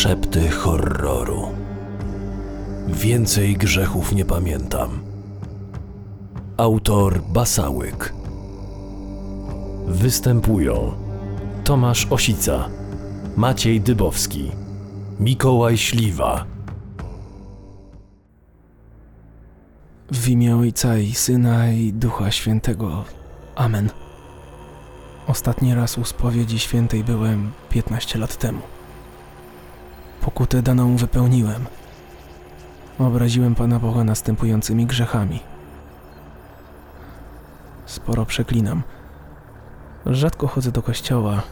Szepty horroru. Więcej grzechów nie pamiętam. Autor Basałyk. Występują Tomasz Osica, Maciej Dybowski, Mikołaj Śliwa. W imię Ojca i Syna i Ducha Świętego. Amen. Ostatni raz u spowiedzi świętej byłem 15 lat temu. Pokutę daną wypełniłem. Obraziłem Pana Boga następującymi grzechami. Sporo przeklinam. Rzadko chodzę do kościoła.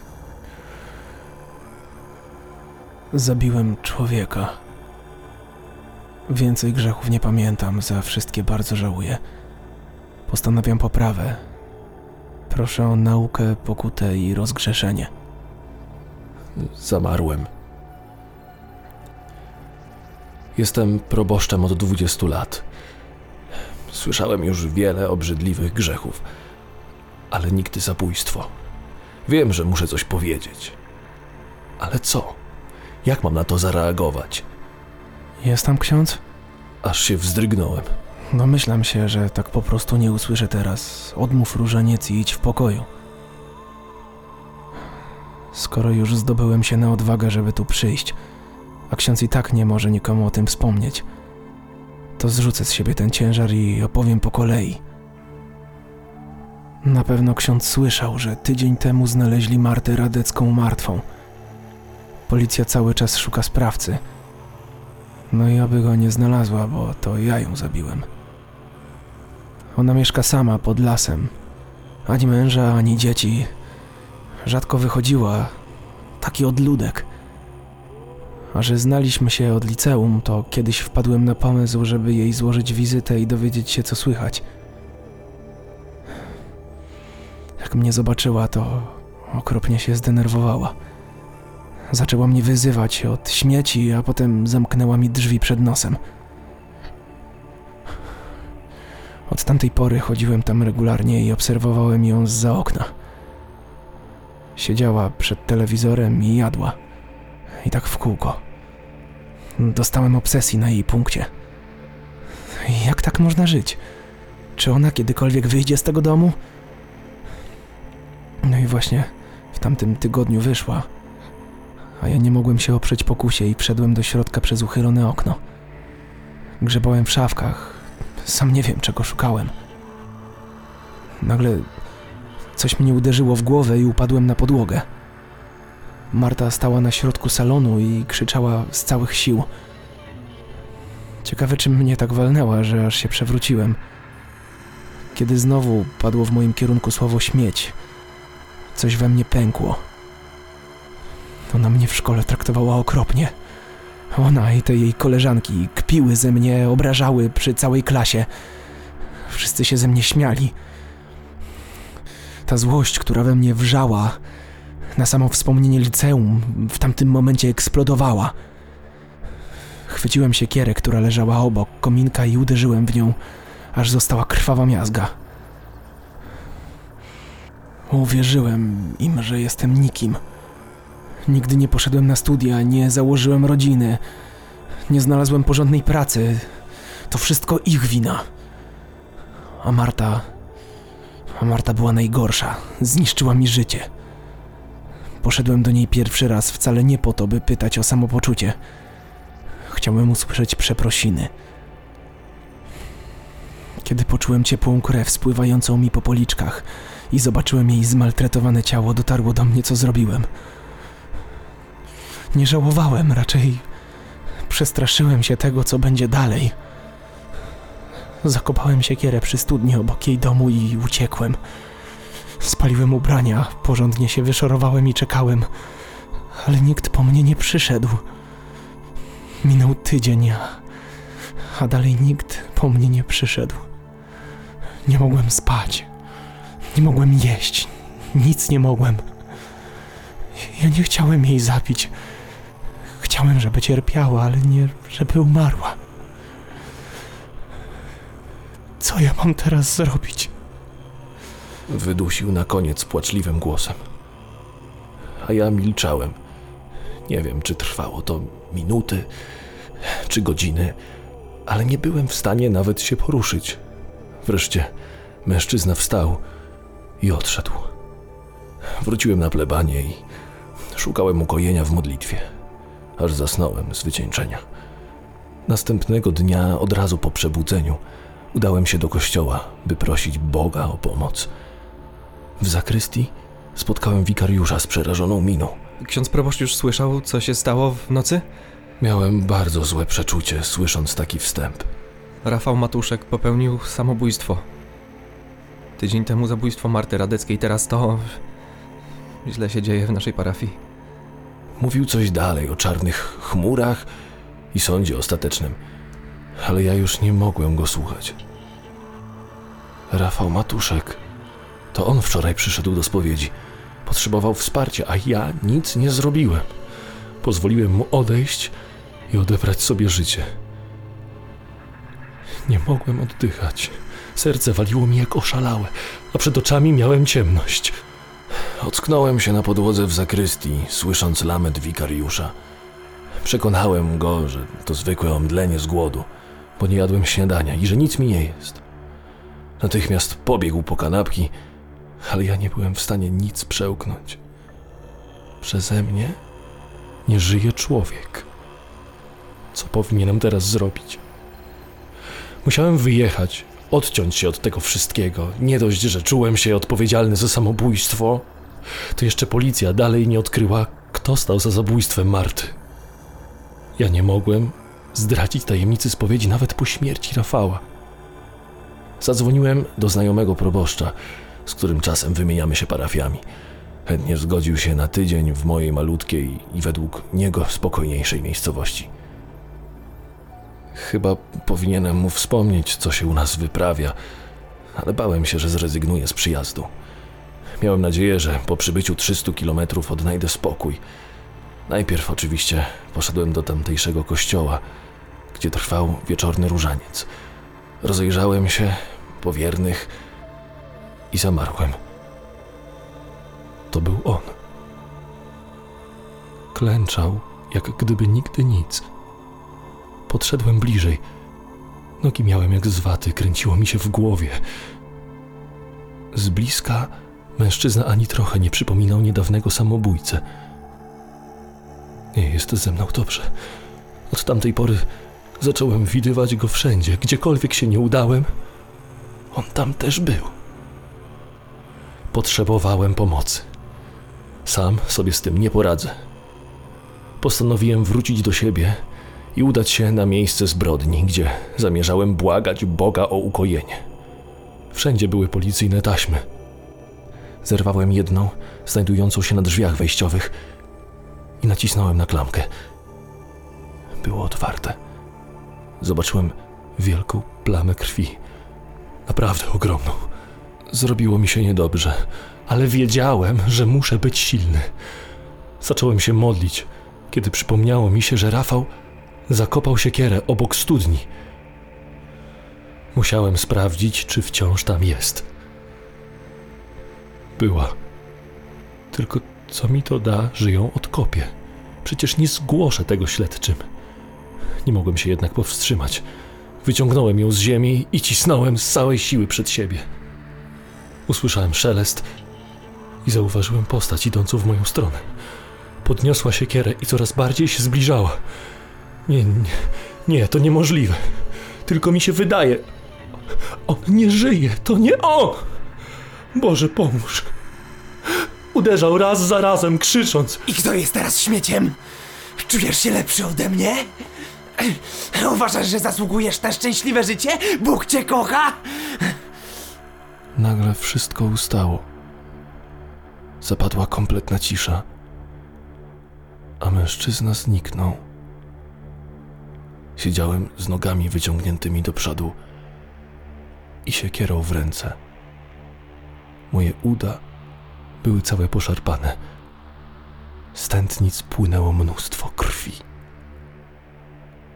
Zabiłem człowieka. Więcej grzechów nie pamiętam, za wszystkie bardzo żałuję. Postanawiam poprawę. Proszę o naukę, pokutę i rozgrzeszenie. Zamarłem. Jestem proboszczem od 20 lat. Słyszałem już wiele obrzydliwych grzechów, ale nigdy zabójstwo. Wiem, że muszę coś powiedzieć. Ale co? Jak mam na to zareagować? Jest tam ksiądz? Aż się wzdrygnąłem. Domyślam się, że tak po prostu nie usłyszę teraz. Odmów różaniec i idź w pokoju. Skoro już zdobyłem się na odwagę, żeby tu przyjść, a ksiądz i tak nie może nikomu o tym wspomnieć, to zrzucę z siebie ten ciężar i opowiem po kolei. Na pewno ksiądz słyszał, że tydzień temu znaleźli Martę Radecką martwą. Policja cały czas szuka sprawcy. No i aby go nie znalazła, bo to ja ją zabiłem. Ona mieszka sama pod lasem. Ani męża, ani dzieci. Rzadko wychodziła. Taki odludek. A że znaliśmy się od liceum, to kiedyś wpadłem na pomysł, żeby jej złożyć wizytę i dowiedzieć się, co słychać. Jak mnie zobaczyła, to okropnie się zdenerwowała. Zaczęła mnie wyzywać od śmieci, a potem zamknęła mi drzwi przed nosem. Od tamtej pory chodziłem tam regularnie i obserwowałem ją z za okna. Siedziała przed telewizorem i jadła. I tak w kółko. Dostałem obsesji na jej punkcie. Jak tak można żyć? Czy ona kiedykolwiek wyjdzie z tego domu? No i właśnie w tamtym tygodniu wyszła. A ja nie mogłem się oprzeć pokusie i wszedłem do środka przez uchylone okno. Grzebałem w szafkach. Sam nie wiem, czego szukałem. Nagle coś mnie uderzyło w głowę i upadłem na podłogę. Marta stała na środku salonu i krzyczała z całych sił. Ciekawe, czym mnie tak walnęła, że aż się przewróciłem. Kiedy znowu padło w moim kierunku słowo śmieć, coś we mnie pękło. Ona mnie w szkole traktowała okropnie. Ona i te jej koleżanki kpiły ze mnie, obrażały przy całej klasie. Wszyscy się ze mnie śmiali. Ta złość, która we mnie wrzała, na samo wspomnienie liceum, w tamtym momencie eksplodowała. Chwyciłem siekierę, która leżała obok kominka i uderzyłem w nią, aż została krwawa miazga. Uwierzyłem im, że jestem nikim. Nigdy nie poszedłem na studia, nie założyłem rodziny, nie znalazłem porządnej pracy. To wszystko ich wina. A Marta. A Marta była najgorsza. Zniszczyła mi życie. Poszedłem do niej pierwszy raz wcale nie po to, by pytać o samopoczucie. Chciałem usłyszeć przeprosiny. Kiedy poczułem ciepłą krew spływającą mi po policzkach i zobaczyłem jej zmaltretowane ciało, dotarło do mnie, co zrobiłem. Nie żałowałem, raczej przestraszyłem się tego, co będzie dalej. Zakopałem siekierę przy studni obok jej domu i uciekłem. Spaliłem ubrania, porządnie się wyszorowałem i czekałem, ale nikt po mnie nie przyszedł. Minął tydzień, a, dalej nikt po mnie nie przyszedł. Nie mogłem spać, nie mogłem jeść, nic nie mogłem. Ja nie chciałem jej zabić. Chciałem, żeby cierpiała, ale nie, żeby umarła. Co ja mam teraz zrobić? Wydusił na koniec płaczliwym głosem. A ja milczałem. Nie wiem, czy trwało to minuty czy godziny, ale nie byłem w stanie nawet się poruszyć. Wreszcie mężczyzna wstał i odszedł. Wróciłem na plebanie i szukałem ukojenia w modlitwie, aż zasnąłem z wycieńczenia. Następnego dnia, od razu po przebudzeniu, udałem się do kościoła, by prosić Boga o pomoc. W zakrystii spotkałem wikariusza z przerażoną miną. Ksiądz proboszcz już słyszał, co się stało w nocy? Miałem bardzo złe przeczucie, słysząc taki wstęp. Rafał Matuszek popełnił samobójstwo. Tydzień temu zabójstwo Marty Radeckiej, teraz to... Źle się dzieje w naszej parafii. Mówił coś dalej o czarnych chmurach i sądzie ostatecznym, ale ja już nie mogłem go słuchać. Rafał Matuszek. To on wczoraj przyszedł do spowiedzi. Potrzebował wsparcia, a ja nic nie zrobiłem. Pozwoliłem mu odejść i odebrać sobie życie. Nie mogłem oddychać. Serce waliło mi jak oszalałe, a przed oczami miałem ciemność. Ocknąłem się na podłodze w zakrystii, słysząc lament wikariusza. Przekonałem go, że to zwykłe omdlenie z głodu, bo nie jadłem śniadania i że nic mi nie jest. Natychmiast pobiegł po kanapki, ale ja nie byłem w stanie nic przełknąć. Przeze mnie nie żyje człowiek. Co powinienem teraz zrobić? Musiałem wyjechać, odciąć się od tego wszystkiego. Nie dość, że czułem się odpowiedzialny za samobójstwo, to jeszcze policja dalej nie odkryła, kto stał za zabójstwem Marty. Ja nie mogłem zdradzić tajemnicy spowiedzi nawet po śmierci Rafała. Zadzwoniłem do znajomego proboszcza, z którym czasem wymieniamy się parafiami. Chętnie zgodził się na tydzień w mojej malutkiej i według niego spokojniejszej miejscowości. Chyba powinienem mu wspomnieć, co się u nas wyprawia, ale bałem się, że zrezygnuje z przyjazdu. Miałem nadzieję, że po przybyciu 300 kilometrów odnajdę spokój. Najpierw oczywiście poszedłem do tamtejszego kościoła, gdzie trwał wieczorny różaniec. Rozejrzałem się po wiernych i zamarłem. To był on. Klęczał, jak gdyby nigdy nic. Podszedłem bliżej. Nogi miałem jak z waty, kręciło mi się w głowie. Z bliska mężczyzna ani trochę nie przypominał niedawnego samobójcę. Nie jest ze mną dobrze. Od tamtej pory zacząłem widywać go wszędzie, gdziekolwiek się nie udałem. On tam też był. Potrzebowałem pomocy. Sam sobie z tym nie poradzę. Postanowiłem wrócić do siebie i udać się na miejsce zbrodni, gdzie zamierzałem błagać Boga o ukojenie. Wszędzie były policyjne taśmy. Zerwałem jedną, znajdującą się na drzwiach wejściowych i nacisnąłem na klamkę. Było otwarte. Zobaczyłem wielką plamę krwi. Naprawdę ogromną. Zrobiło mi się niedobrze, ale wiedziałem, że muszę być silny. Zacząłem się modlić, kiedy przypomniało mi się, że Rafał zakopał siekierę obok studni. Musiałem sprawdzić, czy wciąż tam jest. Była. Tylko co mi to da, że ją odkopię? Przecież nie zgłoszę tego śledczym. Nie mogłem się jednak powstrzymać. Wyciągnąłem ją z ziemi i cisnąłem z całej siły przed siebie. Usłyszałem szelest i zauważyłem postać idącą w moją stronę. Podniosła siekierę i coraz bardziej się zbliżała. Nie, nie, nie, to niemożliwe. Tylko mi się wydaje. On nie żyje, to nie on! Boże, pomóż. Uderzał raz za razem, krzycząc. I kto jest teraz śmieciem? Czujesz się lepszy ode mnie? Uważasz, że zasługujesz na szczęśliwe życie? Bóg cię kocha? Nagle wszystko ustało. Zapadła kompletna cisza, a mężczyzna zniknął. Siedziałem z nogami wyciągniętymi do przodu i siekierą w ręce. Moje uda były całe poszarpane. Z płynęło mnóstwo krwi.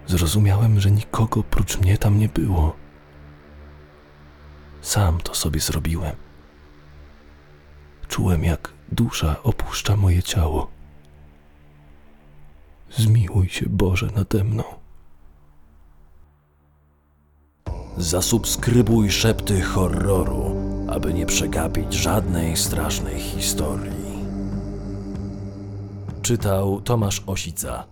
Zrozumiałem, że nikogo prócz mnie tam nie było. Sam to sobie zrobiłem. Czułem, jak dusza opuszcza moje ciało. Zmiłuj się Boże nade mną. Zasubskrybuj szepty horroru, aby nie przegapić żadnej strasznej historii. Czytał Tomasz Osica.